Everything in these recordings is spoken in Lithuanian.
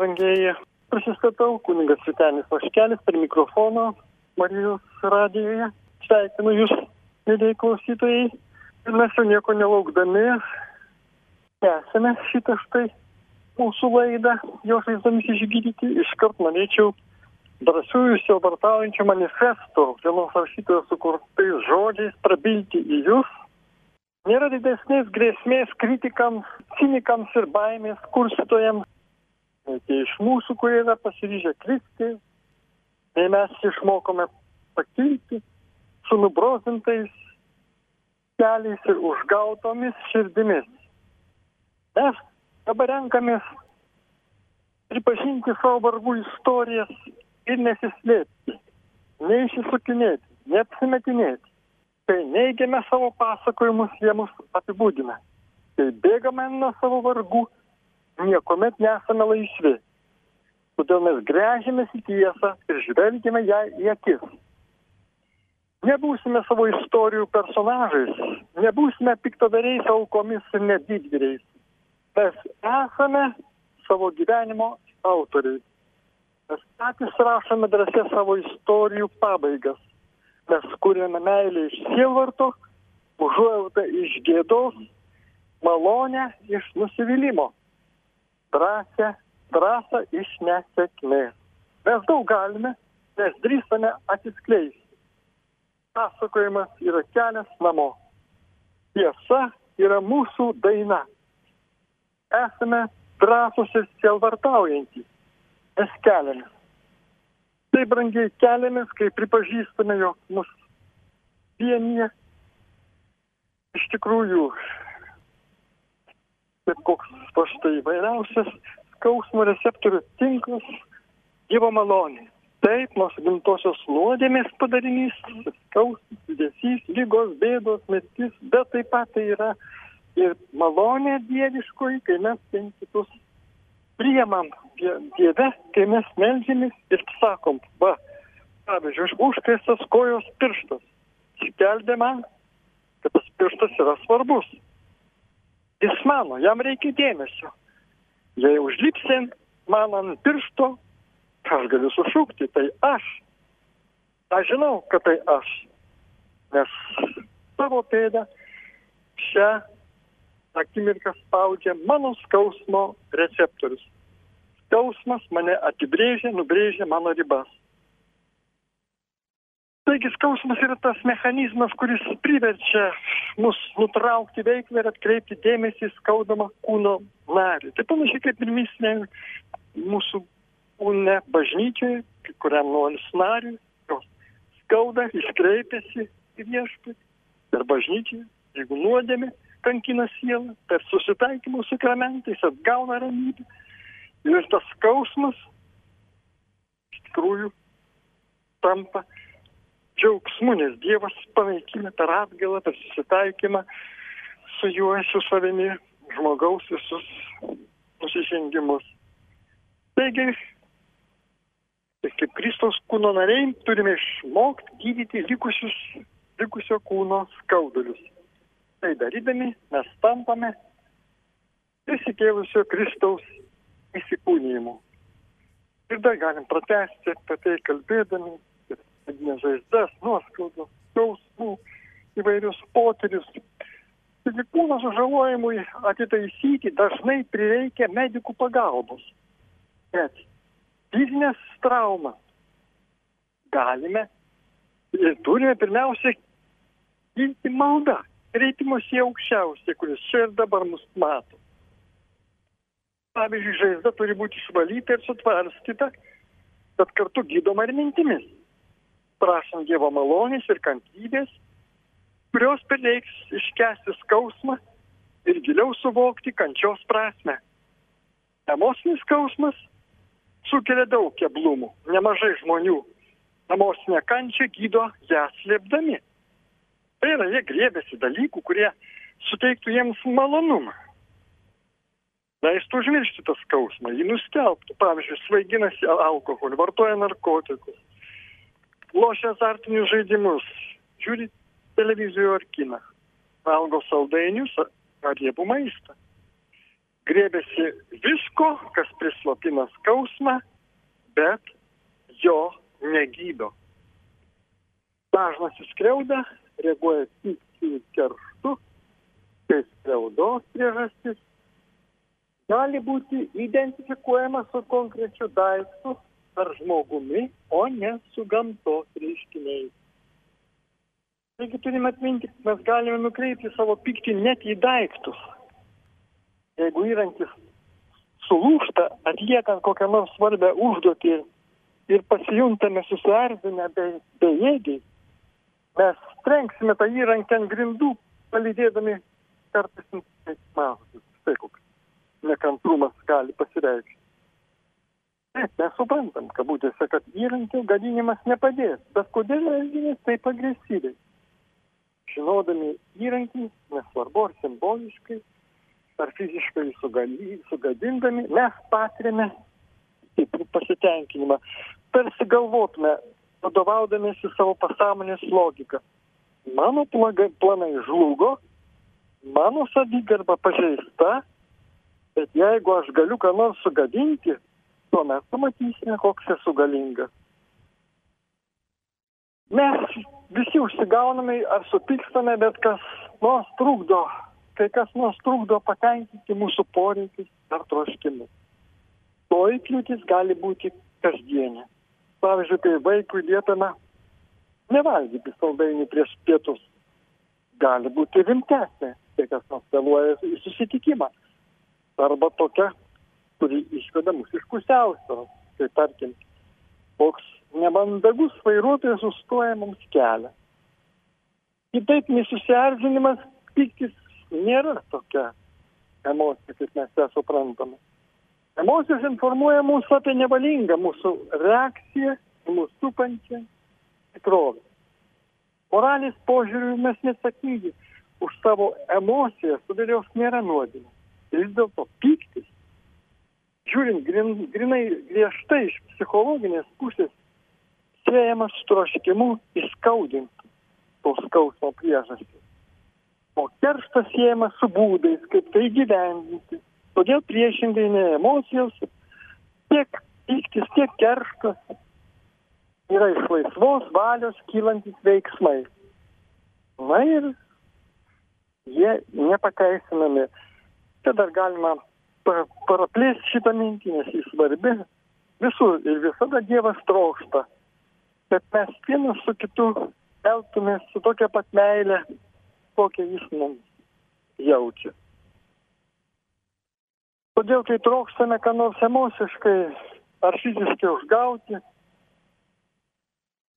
brangieji. Prisistatau, kuningas Vitenis Vaškelis per mikrofono Marijos radijoje. Sveikinu Jūs, mėlyjei klausytojai. Ir mes jau nieko nelaukdami tęsime šitą štai mūsų laidą, jos vaizdomis išgydyti. Iškart norėčiau drąsiųjų sielvartaujančių manifestų, vienos rašytojos sukurtais žodžiais prabilti į Jūs. Nėra didesnės grėsmės kritikams, cinikams ir baimės kurstytojams tie iš mūsų, kurie yra pasiryžę kristi, tai mes išmokome pakilti su nubrozintais keliais ir užgautomis širdimis. Mes dabar renkamės pripažinti savo vargų istorijas ir nesislėpti, neišsisukinėti, neapsimetinėti. Kai neigiame savo pasakojimus, jie mus apibūdina. Kai bėgame nuo savo vargų, niekuomet nesame laisvi. Todėl mes grežėmės į tiesą ir žvelgime ją į akis. Nebūsime savo istorijų personažais, nebūsime piktadariais aukomis ir nedidvyriais. Mes esame savo gyvenimo autoriai. Mes patys rašome drąsia savo istorijų pabaigas. Mes kūrėme meilę iš sielvarto, užuojautą iš gėdos, malonę iš nusivylimos drąsią drąsą iš nesėkmės. Mes daug galime, mes drįstame atsiskleisti. Pasakojimas yra kelias namo. Tiesa yra mūsų daina. Esame drąsus ir sielvartaujantys. Mes keliamės. Tai brangiai keliamės, kai pripažįstame, jog mus vienyje iš tikrųjų kaip koks va štai įvairiausias skausmo receptorių tinklas Dievo malonė. Taip, nors gimtosios nuodėmės padarinys, skausmas, judesys, lygos, bėdos, mirtis, bet taip pat tai yra ir malonė dieviškoji, kai mes vieni kitus priemam Dieve, kai mes melžiamės ir sakom, va, pavyzdžiui, užkaistas kojos pirštas. Skeldė man, kad tas pirštas yra svarbus. Jis mano, jam reikia dėmesio. Jei užlipsi man ant piršto, aš galiu sušūkti, tai aš. Aš žinau, kad tai aš. Nes savo pėdą šią akimirką spaudžia mano skausmo receptorius. Skausmas mane apibrėžia, nubrėžia mano ribas. Taigi skausmas yra tas mechanizmas, kuris priverčia mus nutraukti veiklą ir atkreipti dėmesį į skaudamą kūno narį. Tai panašiai kaip ir misnė mūsų kūne bažnyčioje, kuriam nors nariui, jos skauda, jis kreipiasi į viešpatį per bažnyčią, jeigu nuodėmė kankina sielą, per susitaikymo sakramentą jis atgauna ramybę. Ir tas skausmas iš tikrųjų tampa džiaugsmu, nes Dievas panaikina per atgalą, per susitaikymą su juo, su savimi, žmogaus visus nusižengimus. Taigi, tai kaip Kristaus kūno nariai turime išmokti gydyti likusius, likusio kūno skaudulius. Tai darydami mes tampame prisikėlusio Kristaus įsikūnymu. Ir dar galim pratesti apie tai kalbėdami, vidinės žaizdas, nuoskaudos, skausmų, įvairius potyrius. Taigi kūno sužalojimui atitaisyti dažnai prireikia medikų pagalbos. Bet fizinės traumas galime ir turime pirmiausia gydyti maldą, kreipimus į aukščiausią, kuris čia ir dabar mus mato. Pavyzdžiui, žaizda turi būti išvalyta ir sutvarstyta, bet kartu gydoma ir mintimis prašant Dievo malonės ir kantrybės, kurios prireiks iškesti skausmą ir giliau suvokti kančios prasme. Emocinis skausmas sukelia daug keblumų, nemažai žmonių. Emocinę kančią gydo ją slėpdami. Tai yra, jie grėbėsi dalykų, kurie suteiktų jiems malonumą. Leistų užmiršti tą skausmą, jį nustelbtų. Pavyzdžiui, svaiginasi alkoholį, vartoja narkotikus, lošia azartinius žaidimus, žiūri televizijų ar kiną, valgo saldainius ar riebų maistą. grėbėsi visko, kas prislopina skausmą, bet jo negydo. Dažnas įskriauda, reaguoja ir kerštu, tai skriaudos priežastis gali būti identifikuojama su konkrečiu daiktu ar žmogumi, o ne su gamtos reiškiniais. Taigi turime atminti, mes galime nukreipti savo pyktį net į daiktus. Jeigu įrankis sulūšta, atliekant kokią nors svarbę užduotį ir pasijuntame susierzinę be, bejėgiai, mes trenksime tą įrankį ant grindų, palydėdami kartais mažus. Štai koks nekantrumas gali pasireikšti. Taip, mes suprantam, kabutėse, kad įrankio gadinimas nepadės, bet kodėl elgiamės taip agresyviai? žinodami įrankį, nesvarbu ar simboliškai, ar fiziškai sugadindami, mes patiriame stiprų pasitenkinimą. Tarsi galvotume, vadovaudamėsi savo pasąmonės logiką. Mano planai žlugo, mano savigarba pažeista, bet jeigu aš galiu ką nors sugadinti, tuomet pamatysime, koks esu galingas. Mes visi užsigauname ar supykstame, bet kas nors trukdo, kai kas nors trukdo patenkinti mūsų poreikius ar troškimus. Toji kliūtis gali būti kasdienė. Pavyzdžiui, kai vaikui liepame nevalgyti saldainių prieš pietus, gali būti rimtesnė, kai kas nors vėluoja į susitikimą. Arba tokia, kuri išveda mus iš pusiausvėros, kai tarkim, koks nemandagus vairuotojas sustoja mums kelią. Kitaip nesusierzinimas, piktis nėra tokia emocija, kaip mes ją suprantame. Emocijos informuoja mūsų apie nevalingą mūsų reakciją į mūsų supančią tikrovę. Moralės požiūriu mes nesakingi už savo emocijas, todėl jos nėra nuodėmė. Vis dėlto piktis, žiūrint grin, grinai griežtai iš psichologinės pusės, siejamas su troškimu įskaudinti to skausmo priežastį. O kerštas siejamas su būdais, kaip tai gyvendinti. Todėl priešingai ne emocijos, tiek pyktis, tiek kerštas yra iš laisvos valios kylantis veiksmai. Na ir jie nepateisinami. Čia dar galima praplėsti šitą mintį, nes jis svarbi. Visur ir visada Dievas trokšta kad mes vienas su kitu elgtumės su tokia pat meile, kokią jis mums jaučia. Todėl, kai trokštame ką nors emociškai ar fiziškai užgauti,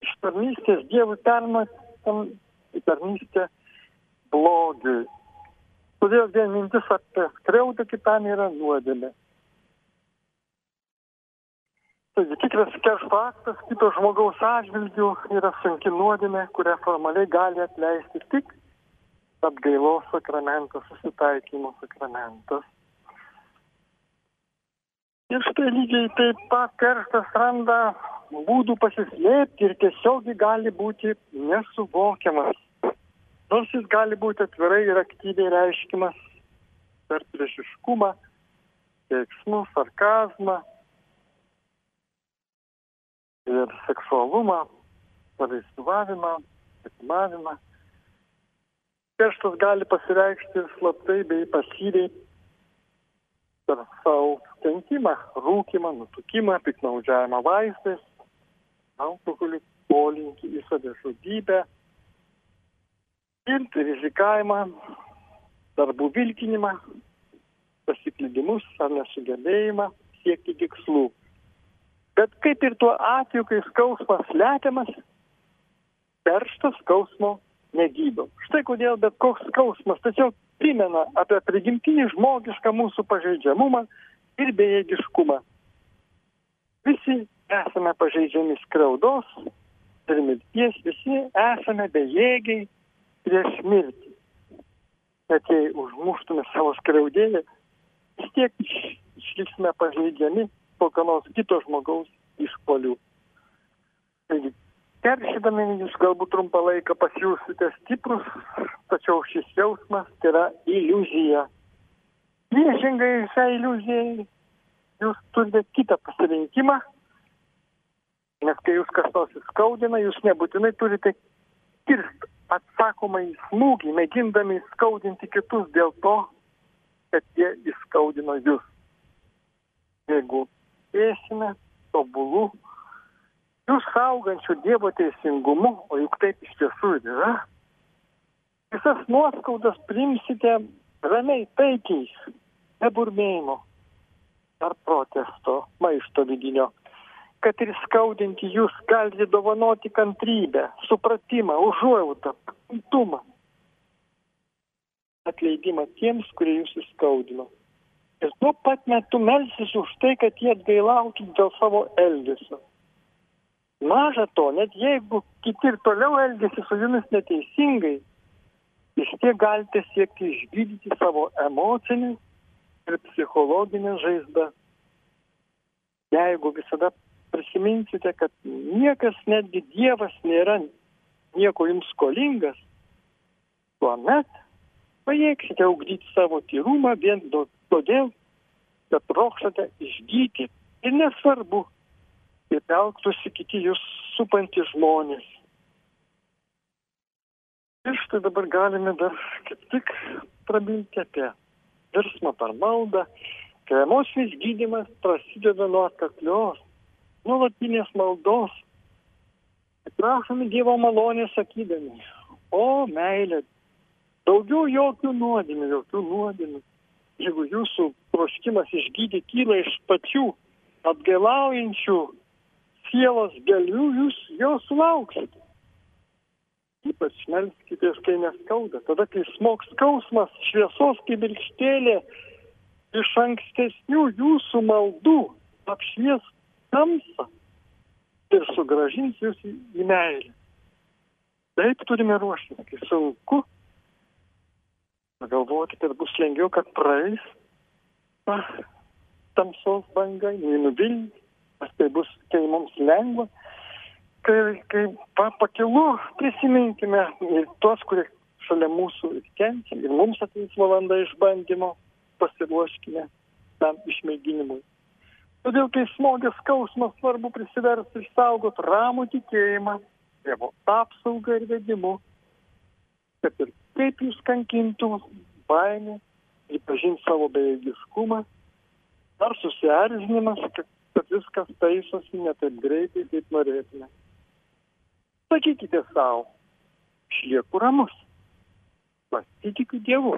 iš tarnystės Dievui permatom į tarnystę blogiui. Todėl vien mintis apie skriaudą kitam yra nuodėmė. Taigi tikras keršto aktas kito žmogaus atžvilgių yra sunki nuodėmė, kurią formaliai gali atleisti tik atgailos sakramentas, susitaikymo sakramentas. Ir štai lygiai taip pat kerštas randa būdų pasislėpti ir tiesiogiai gali būti nesuvokiamas. Nors jis gali būti atvirai ir aktyviai reiškimas per priešiškumą, keiksmų, sarkazmą, ir seksualumą, paleistuvavimą, sekmavimą. Kerštas gali pasireikšti ir slaptai bei pasyviai per savo kenkimą, rūkimą, nutukimą, piknaudžiavimą vaistais, alkoholį, polinkį į savižudybę, ir rizikavimą, darbų vilkinimą, pasiklydimus ar nesugebėjimą siekti tikslų. Bet kaip ir tuo atveju, kai skausmas slepiamas, perštas skausmo negydo. Štai kodėl bet koks skausmas tiesiog primena apie prigimtinį žmogišką mūsų pažeidžiamumą ir bejėgiškumą. Visi esame pažeidžiami skriaudos ir mirties, visi esame bejėgiai prieš mirtį. Bet jei užmuštume savo skriaudėją, vis tiek išliksime pažeidžiami kokio nors kito žmogaus išpolių. Taigi, keršydami jūs galbūt trumpą laiką pasijūsite stiprus, tačiau šis jausmas tai yra iliuzija. priešingai šiai iliuzijai jūs turite kitą pasirinkimą, nes kai jūs kas nors įskaudina, jūs nebūtinai turite kirsti atsakomą į smūgį, mėgindami įskaudinti kitus dėl to, kad jie įskaudino jūs. Jeigu esime tobulų, jūs augančių Dievo teisingumu, o juk taip iš tiesų ir yra, visas nuoskaudas primsite ramiai, taikiai, be burmėjimo ar protesto, maišto vidinio. Kad ir skaudinti jūs galite dovanoti kantrybę, supratimą, užuojautą, pakantumą. Atleidimą tiems, kurie jūs įskaudino. Ir tuo pat metu melsis už tai, kad jie atgailautų dėl savo elgesio. Maža to, net jeigu kiti ir toliau elgesi su jumis neteisingai, vis tiek galite siekti išgydyti savo emocinį ir psichologinę žaizdą. Jeigu visada prisiminsite, kad niekas, netgi Dievas nėra nieko jums skolingas, tuomet pajėgsite ugdyti savo tyrumą vien todėl, kad trokštate išgyti. Ir nesvarbu, kaip elgtųsi kiti jūs supantys žmonės. Ir štai dabar galime dar kaip tik prabilti apie virsmą per maldą, kai emocinis gydimas prasideda nuo atkaklios, nuolatinės maldos. Prašome Dievo malonės sakydami, o meilė, daugiau jokių nuodėmių, jokių nuodėmių. Jeigu jūsų troškimas išgydyti kyla iš pačių atgailaujančių sielos galių, jūs jo sulauksite ypač melskitės, kai neskauda. Tada, kai smoks skausmas, šviesos kibirkštėlė iš ankstesnių jūsų maldų apšvies tamsą ir sugražins jūs į, į meilę. Taip turime ruoštis, kai sunku. Galvoti, kad bus lengviau, kad praeis ta tamsos banga, nenuvilti, nes tai bus, kai mums lengva kai, kai pa, pakilu, prisiminkime ir tuos, kurie šalia mūsų kenčia, ir mums ateis valanda išbandymo, pasiruoškime tam išmėginimui. Todėl, kai smogė skausmas, svarbu prisiversti išsaugoti ramų tikėjimą, Dievo apsaugą ir vedimu, kad ir kaip jūs kankintų baimė, pripažinti savo bejėgiškumą, ar susierzinimas, kad, kad viskas taisosi ne taip greitai, kaip norėtume. Sakykite savo, išlieku ramus, pasitikiu Dievu,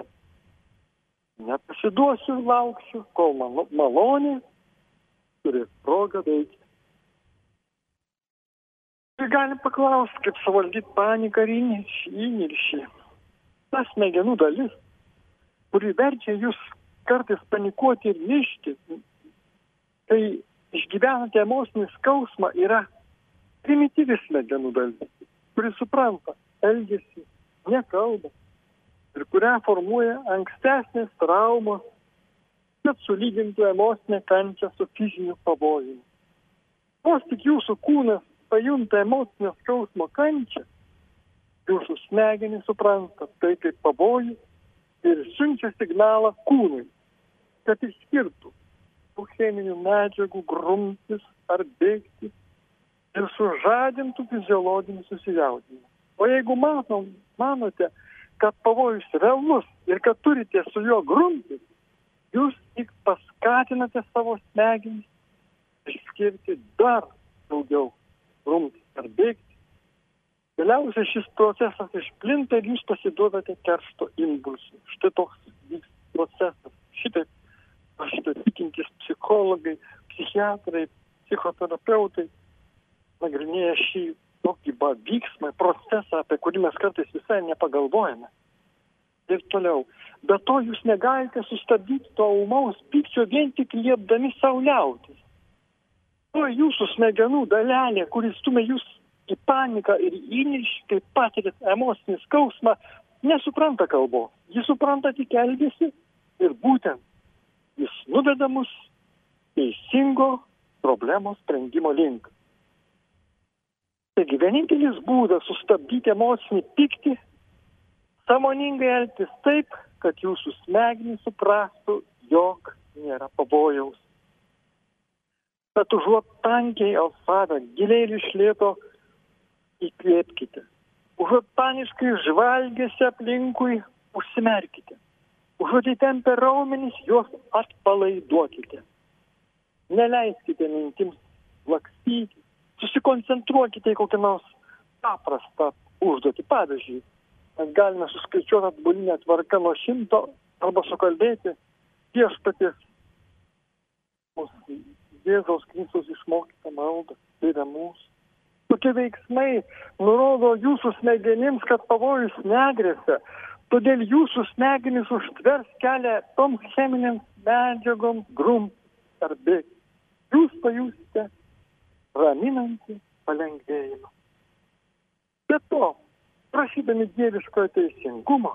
nepasiduosiu ir lauksiu, kol malonė turės progą veikti. Ir galim paklausti, kaip suvaldyti paniką ir įniršį. Ta smegenų dalis, kuri verčia jūs kartais panikuoti ir ništi, kai išgyvenate emocinį skausmą, yra primityvi smegenų dalis, kuri supranta, elgesi, nekalba ir kurią formuoja ankstesnės traumos, kad sulygintų emocinę kančią su fiziniu pavojumi. Vos tik jūsų kūnas pajunta emocinio skausmo kančią, jūsų smegenys supranta tai kaip pavojų ir siunčia signalą kūnui, kad išskirtų tų cheminių medžiagų grumtis ar bėgti ir sužadintų fiziologinį susijaudinimą. O jeigu manom, manote, kad pavojus realus ir kad turite su juo grumtis, jūs tik paskatinate savo smegenis išskirti dar daugiau grumtis ar bėgti. Galiausiai šis procesas išplinta ir jūs pasiduodate keršto impulsui. Štai toks vyks procesas. Šitaip, šitaip tikintys psichologai, psichiatrai, psichoterapeutai nagrinėja šį tokį va, vyksmą, procesą, apie kurį mes kartais visai nepagalvojame. Ir toliau. Be to jūs negalite sustabdyti to umaus pykčio vien tik liepdami sauliautis. To jūsų smegenų dalelė, kuris stumia jūs į paniką ir įniršį, kai patirėt emocinį skausmą, nesupranta kalbos. Jis supranta tik elgesį ir būtent jis nuveda mus teisingo problemos sprendimo link. Taigi vienintelis būdas sustabdyti emocinį pyktį - samoningai elgtis taip, kad jūsų smegenys suprastų, jog nėra pavojaus. Bet užuot tankiai alsavę, giliai išlėto, įkvėpkite. Užuot paniškai žvalgėsi aplinkui, užsimerkite. Užuot įtempę raumenys, juos atpalaiduokite. Neleiskite mintims lakstyti. Susikoncentruokite į kokią nors paprastą užduotį. Pavyzdžiui, mes galime suskaičiuoti atbulinę tvarką nuo šimto arba sukalbėti viešpaties mūsų Jėzaus Kristus išmokytą maldą. Tai yra mūsų. Tokie veiksmai nurodo jūsų smegenims, kad pavojus negresia. Todėl jūsų smegenys užtvers kelią toms cheminėms medžiagoms grum ar bėgti. Jūs pajusite raminantį palengvėjimą. Be to, prašydami dieviškojo teisingumo,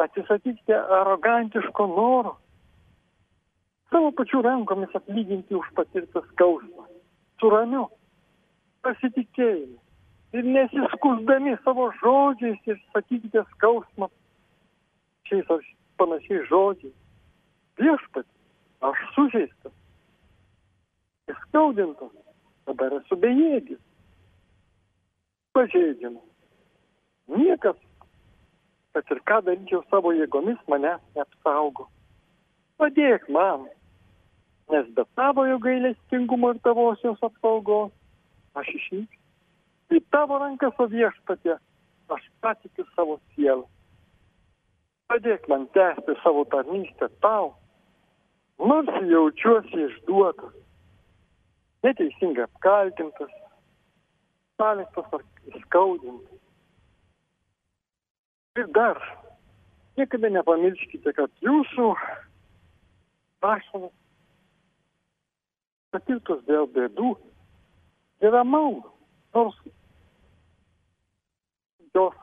atsisakykite arogantiško noro savo pačių rankomis atlyginti už patirtą skausmą, su ramiu pasitikėjimu ir nesiskusdami savo žodžiais ir sakykite skausmą šiais ar panašiais žodžiais. Viešpat, aš sužeistas, įskaudintas, dabar esu bejėgis, pažeidžiamas. Kad ir ką daryčiau savo jėgomis, mane neapsaugo. Padėk man, nes be tavojo gailestingumo ir tavosios apsaugos aš išnyksiu. Į tavo rankas, o viešpatė, aš patikiu savo sielą. Padėk man tęsti savo tarnystę tau, nors jaučiuosi išduotas, neteisingai apkaltintas, paliktas ar įskaudintas. Ir dar, niekada nepamirškite, kad jūsų ašaros patirtos dėl bėdų yra malda, nors jos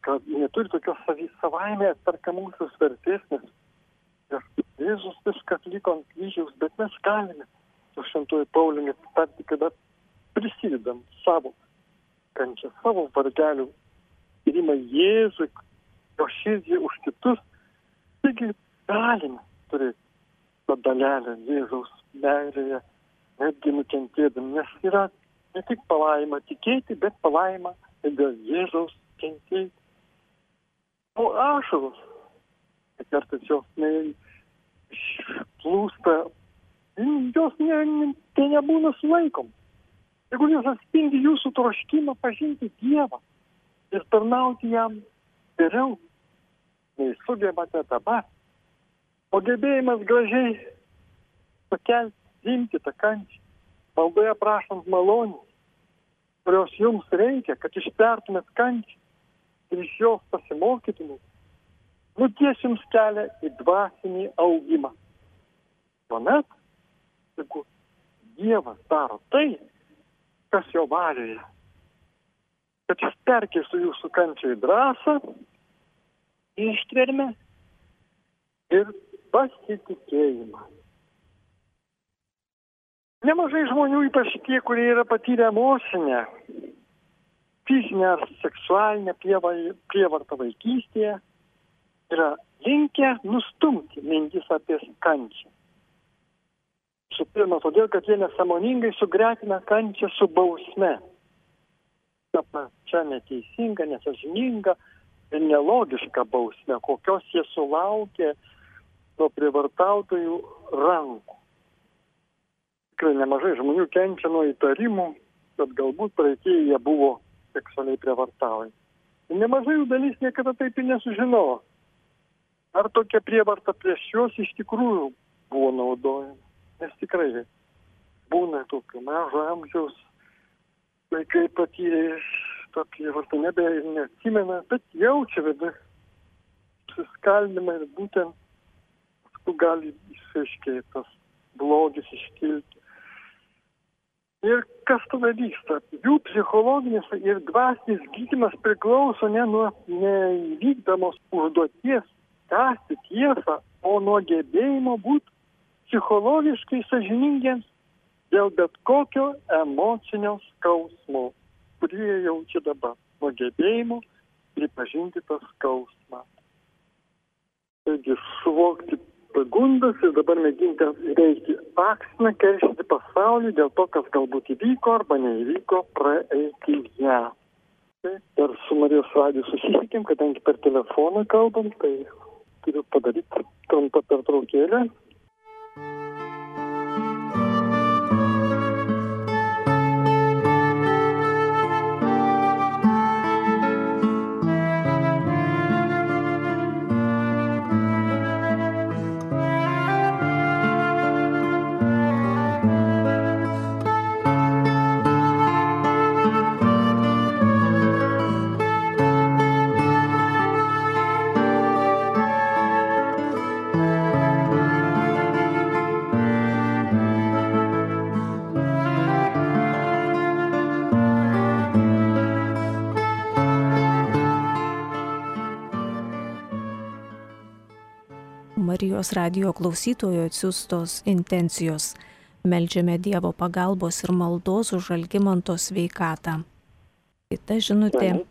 kad neturi tokios savy, savaime atperkamosios vertės, nes Jėzus viską atliko ant kryžiaus, bet mes galime su šventuoju Pauliumi tarti, kada prisidedam savo kančią, savo vargelių skirimą Jėzui, jo širdžiai už kitus. Taigi galime turėti tą dalelę Jėzaus meilėje, netgi nukentėdami, nes yra ne tik palaima tikėti, bet palaima ir dėl Jėzaus kentėti. O ašaros, kartais jos plūsta, jos ne, ne, tai nebūna sulaikom. Jeigu jos atspindi jūsų troškimą pažinti Dievą ir tarnauti jam geriau, nei sugebate dabar, o gebėjimas gražiai pakelti, imti tą kančią, maldoje prašant malonės, kurios jums reikia, kad ištvertumėt kančią ir iš jos pasimokytumėt, nuties jums kelią į dvasinį augimą. Tuomet, jeigu Dievas daro tai, kas jo valioje, kad jis perkeistų jūsų kančią į drąsą, ištvermę ir pasitikėjimą. Nemažai žmonių, ypač tie, kurie yra patyrę emocinę, fizinę ar seksualinę prievartą vaikystėje, yra linkę nustumti mintis apie kančią. Su pirma, todėl, kad jie nesamoningai sugretina kančią su bausme. Ta pačia neteisinga, nesažininga ir nelogiška bausme, kokios jie sulaukė nuo prievartautojų rankų. Tikrai nemažai žmonių kenčia nuo įtarimų, kad galbūt praeitie jie buvo seksualiai prievartaujami. Nemažai jų dalis niekada taip ir nesužinojo. Ar tokia prievarta prieš juos iš tikrųjų buvo naudojama nes tikrai būna tokio mažo amžiaus vaikai patyrė tą prievartą, nebe neatsimena, bet jaučia vidų susiskaldimą ir būtent paskui gali išaiškiai tas blogis iškilti. Ir kas tada vyksta? Jų psichologinis ir dvasinis gydimas priklauso ne nuo neįvykdamos užduoties tęsti tiesą, o nuo gebėjimo būti psichologiškai sažiningiems dėl bet kokio emocinio skausmo, kurį jie jaučia dabar, nuo gebėjimo pripažinti tą skausmą. Taigi suvokti pagundas ir dabar mėginti įveikti akstiną, keršyti pasaulį dėl to, kas galbūt įvyko arba neįvyko praeityje. Tai dar su Marijos radiju susisiekėm, kadangi per telefoną kalbam, tai turiu padaryti trumpą pertraukėlę. Marijos radio klausytojo atsiustos intencijos. Meldžiame Dievo pagalbos ir maldos už Algymanto sveikatą. Kita žinutė.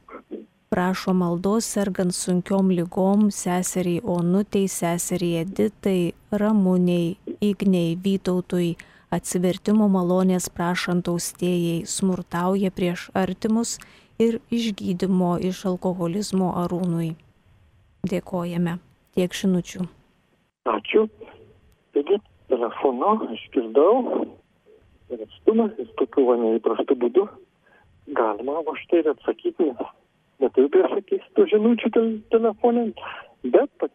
Prašo maldos sergant sunkiom lygom seseriai Onutei, seseriai Editai, Ramūniai, Igniai, Vytautui, atsivertimo malonės prašant austėjai, smurtauja prieš artimus ir išgydymo iš alkoholizmo arūnui. Dėkojame. Tiek žinučių. Ačiū. Taigi, telefonu išgirdau ir atstumas, jis tokiu va neįprastu būdu galima va štai ir atsakyti, nes neturiu priešakys tų žinučių tel telefonė, bet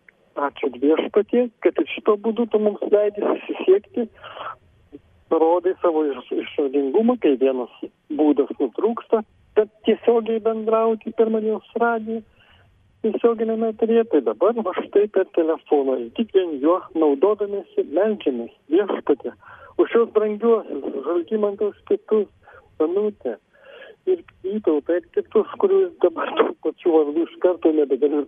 ačiū viešpatie, kad ir šito būdu tu mums leidai susisiekti, parodai savo išradingumą, kai vienas būdas nutrūksta, bet tiesiogiai bendrauti per Marijos radiją tiesioginiame eteryje, tai dabar va štai per telefoną tik vien juo naudodamėsi meldžiamės viešpatė už šios brangiuosius, žalgymantus kitus, Danutę ir Vytautą ir kitus, kurių dabar tų pačių vardų iš karto nebegaliu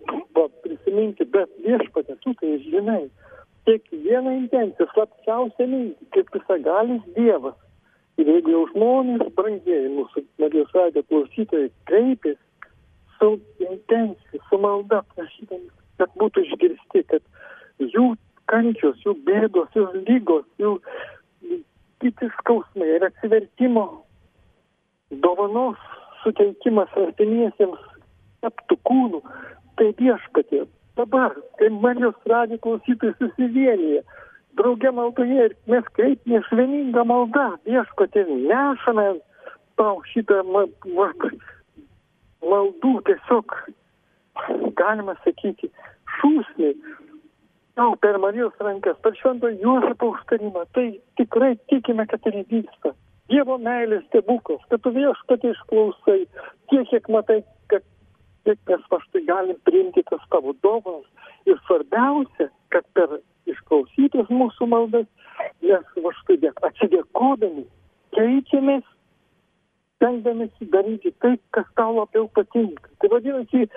prisiminti, bet viešpatė, tu tai žinai, kiekvieną intenciją, slapčiausią mintį, kaip visagalis Dievas. Ir jeigu jau žmonės, brangieji mūsų Marijos radijo klausytojai, kreipėsi su intencija, su malda prašydami, kad būtų išgirsti, kad jų kančios, jų bėdos, jų lygos, jų kiti skausmai ir atsivertimo dovanos suteikimas artimiesiems taptų kūnų, tai viešpatė. Dabar, kai Marijos radijo klausytojai susivienyje, drauge maldoje ir mes kreipėmės vieningą maldą, viešpatė, nešame tau šitą maldų tiesiog, galima sakyti, šūsniai, tau per Marijos rankas, per švento Juozapo užtarimą, tai tikrai tikime, kad tai vyksta. Dievo meilės stebuklas, kad tu viešpatį išklausai, tiek, kiek matai, kad kiek mes va štai galim priimti tas tavo dovanas. Ir svarbiausia, kad per išklausytas mūsų maldas mes va štai atsidėkodami keičiamės stengdamėsi daryti tai, kas tau labiau patinka. Tai vadinasi,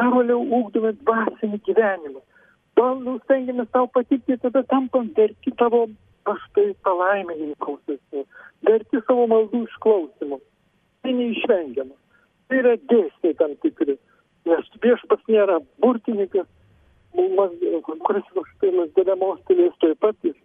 dar labiau ūkdome dvasinį gyvenimą. Toliau stengiamės tau patikti, tada tampam verti tavo aš tai palaiminimų klausysime, verti savo maldų išklausimų. Tai neišvengiama. Tai yra dėsniai tam tikri. Nes viešpas nėra burtininkas, kuris štai mes dėdamos tylės taip pat jis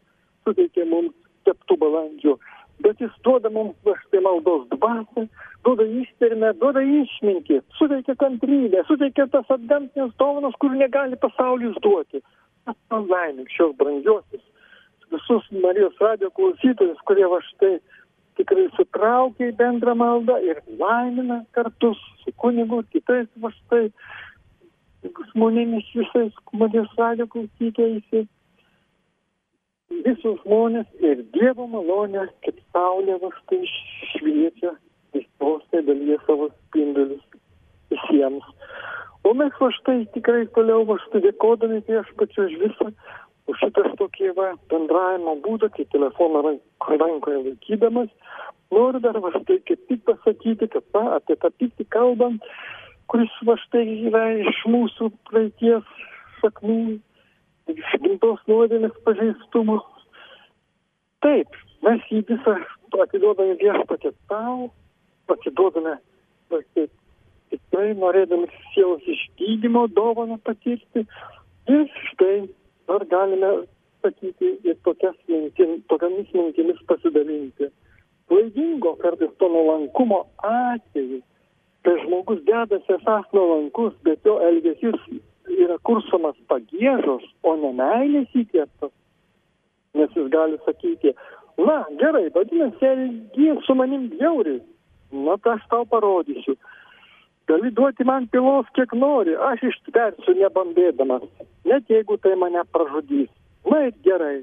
suteikė mums teptų balandžių bet jis duoda mums štai maldos dvasią, duoda ištvermę, duoda išmintį, suteikia kantrybę, suteikia tas atgamtinės dovanas, kur negali pasaulis duoti. Aš palaimink šios brangiosius visus Marijos radio klausytojus, kurie va štai tikrai sutraukia į bendrą maldą ir laimina kartu su kunigu, kitais va štai žmonėmis visais Marijos radio klausytojais visus žmonės ir Dievo malonė, kaip saulė va štai šviečia, išpostai dalyje savo spindulius visiems. O mes va štai tikrai toliau va štai dėkodami viešpačiu už visą, už šitas tokį va bendravimo būdą, kai telefoną rankoje laikydamas, noriu dar va štai kaip tik pasakyti, kad va, apie tą pyktį kalbant, kuris va štai yra iš mūsų praeities sakmų iš gimtos nuodėmės pažeistumo. Taip, mes jį visą atiduodame viešpatė tau, atiduodame tikrai norėdami sielos išgydymo dovaną patirti ir štai dar galime sakyti ir mintim, tokiamis mintimis pasidalinti. Klaidingo kartais to nuolankumo atveju, kai žmogus dedasi esas nuolankus, bet jo elgesys yra kursomas pagėžos, o ne meilės įkvėptas. Nes jis gali sakyti, na gerai, vadinasi, elgies su manim bjauriai. Na, tai aš tau parodysiu. Gali duoti man pilos, kiek nori, aš ištversiu nebambėdamas, net jeigu tai mane pražudys. Na ir gerai.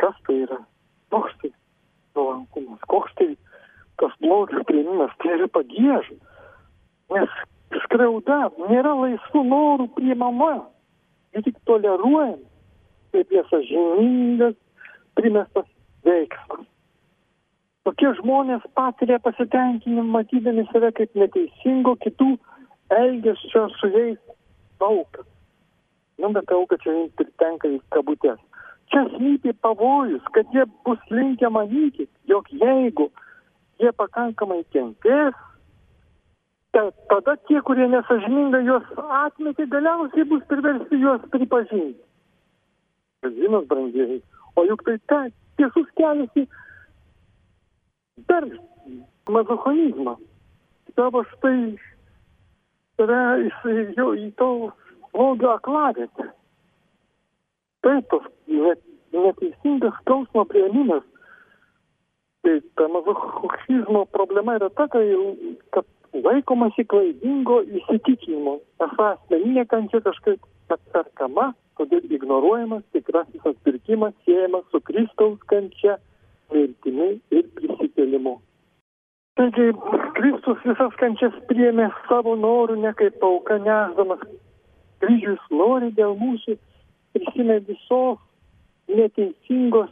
Kas tai yra? Koks tai nuolankumas? Koks tai tas blogis priėmimas? Tai yra pagėža. Nes skriauda nėra laisvų norų priimama. Ji tik toleruojama kaip nesažiningas primestas veiksmas. Tokie žmonės patiria pasitenkinimą matydami save kaip neteisingo kitų elgesio su jais auką. Nu, bet auka čia tenka į kabutės. Čia slypi pavojus, kad jie bus linkę manyti, jog jeigu jie pakankamai kentės, tai tada tie, kurie nesažiningai juos atmetė, galiausiai bus priversti juos pripažinti. Žinot, brangieji, o juk tai ta tiesus kelias į per mazochonizmą. Savo štai save jau į to blogio aklavietę. Taip, tos net, neteisingas skausmo prieimimas. Tai ta mazochizmo problema yra ta, kad laikomasi klaidingo įsitikinimo. Esą asmeninė kančia kažkaip atperkama, todėl ignoruojamas tikrasis atpirkimas siejamas su Kristaus kančia mirtimi ir prisikėlimu. Taigi Kristus visas kančias priėmė savo norų, ne kaip auka nesdamas. Kryžius nori dėl mūsų prisimė visos neteisingos,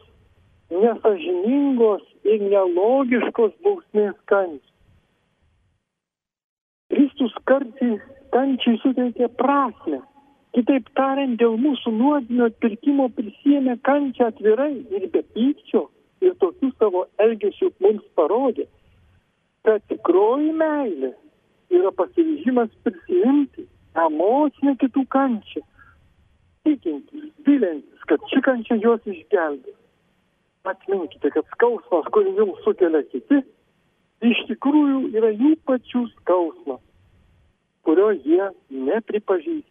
nesažiningos ir nelogiškos bausmės kančios. Kristus karčiai, kančiai suteikė prasme. Kitaip tariant, dėl mūsų nuodinio atpirkimo prisėmė kančią atvirai ir be pykčio ir tokių savo elgesių mums parodė, kad tikroji meilė yra pasiryžimas prisimti emocinę kitų kančią, tikintis, vilintis, kad ši kančia juos išgelbės. Atminkite, kad skausmas, kurį jums sukelia kiti, iš tikrųjų yra jų pačių skausmas, kurio jie nepripažįsta.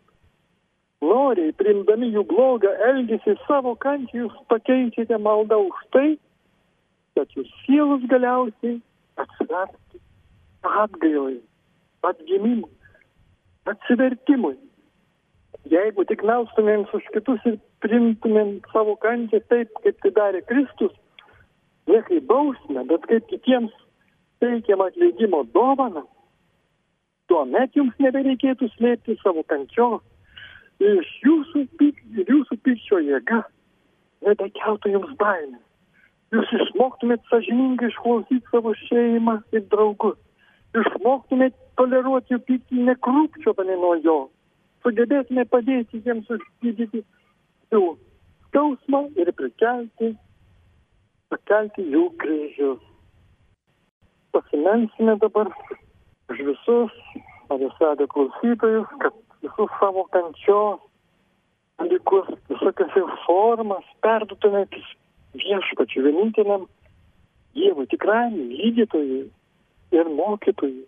Noriai, primdami jų blogą elgesį savo kančią, jūs pakeičiate maldą už tai, kad jų sielos galiausiai atsivertų atgailai, atgimimui, atsivertimui. Jeigu tik melstumėm už kitus ir primtumėm savo kančią taip, kaip tai darė Kristus, ne kaip bausmę, bet kaip kitiems teikiam atleidimo dovaną, tuomet jums nebereikėtų slėpti savo kančios. Iš jūsų, jūsų pykčio jėga nebekeltų jums baimės jūs išmoktumėt sąžiningai išklausyti savo šeimą ir draugus. Išmoktumėt toleruoti jų pyktį nekrūpčiodami nuo jo. Sugebėtume padėti jiems užgydyti jų skausmą ir prikelti, pakelti jų kryžius. Pasimensime dabar už visus Avisadio klausytojus, kad visus savo kančios dalykus, visokias jų formas perdutumėt viešpačiu, vieninteliam Dievui, tikrajam gydytojui ir mokytojui,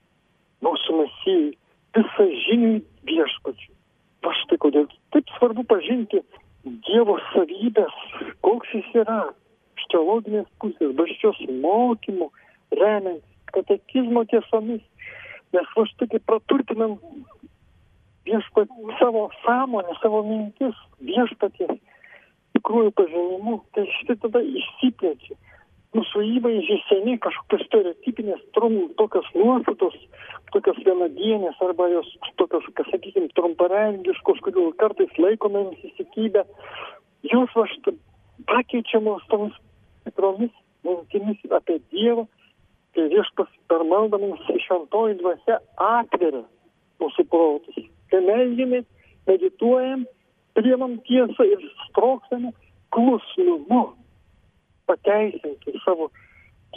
mūsų mesijai, visą žiniai viešpačiu. Va štai kodėl taip svarbu pažinti Dievo savybės, koks jis yra, iš teologinės pusės, bažčios mokymų, remiant katekizmo tiesomis. Va štai kaip praturtinam viešpat savo sąmonę, savo mintis viešpaties tikrųjų pažinimu, tai štai tada išsiplečia. Mūsų įvaizdžiai seniai kažkokios stereotipinės, trum, tokios nuostatos, tokios vienadienės arba jos tokios, kas sakykime, trumparengiškos, kodėl kartais laikomėms įsikybę, jos va štai pakeičiamos tomis tikromis mintimis apie Dievą, kai viešpas per maldą mums šventoji dvasia atveria mūsų protus. Kai meldžiamės, medituojam, priemam tiesą ir sprokstame klusnumu pateisinti savo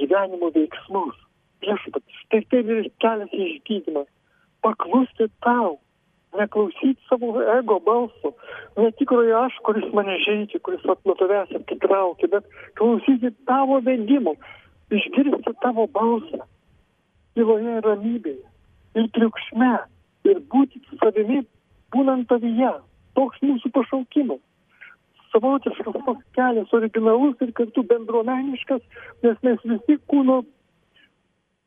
gyvenimo veiksmus. Viešpat, štai tai ir kelias išgydymas. Paklusti tau, neklausyti savo ego balso, netikrojo aš, kuris mane žaidžia, kuris nuo tavęs atitraukia, bet klausyti tavo vedimo, išgirsti tavo balsą tyloje ir ramybėje ir triukšme ir būti savimi, būnant tavyje. Toks mūsų pašaukimas. Savotiškas toks kelias, originalus ir kartu bendruomeniškas, nes mes visi kūno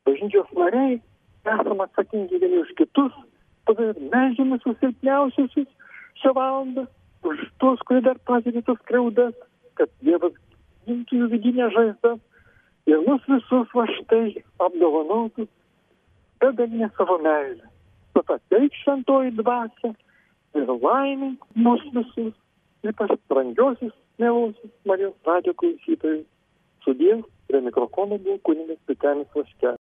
bažnyčios nariai esame atsakingi vieni už kitus, ir melžiamės už silpniausiusius šią valandą, už tuos, kurie dar patiria tas skriaudas, kad Dievas gintų jų vidinę žaizdą ir mus visus va štai apdovanotų begalinę savo meilę. Tad ateik šventoji dvasia ir laimink mus visus, ypač brangiosius, mielosius Marijos radio klausytojus. Sudien prie mikrofono buvo kunigas Pitenis Vaškelis.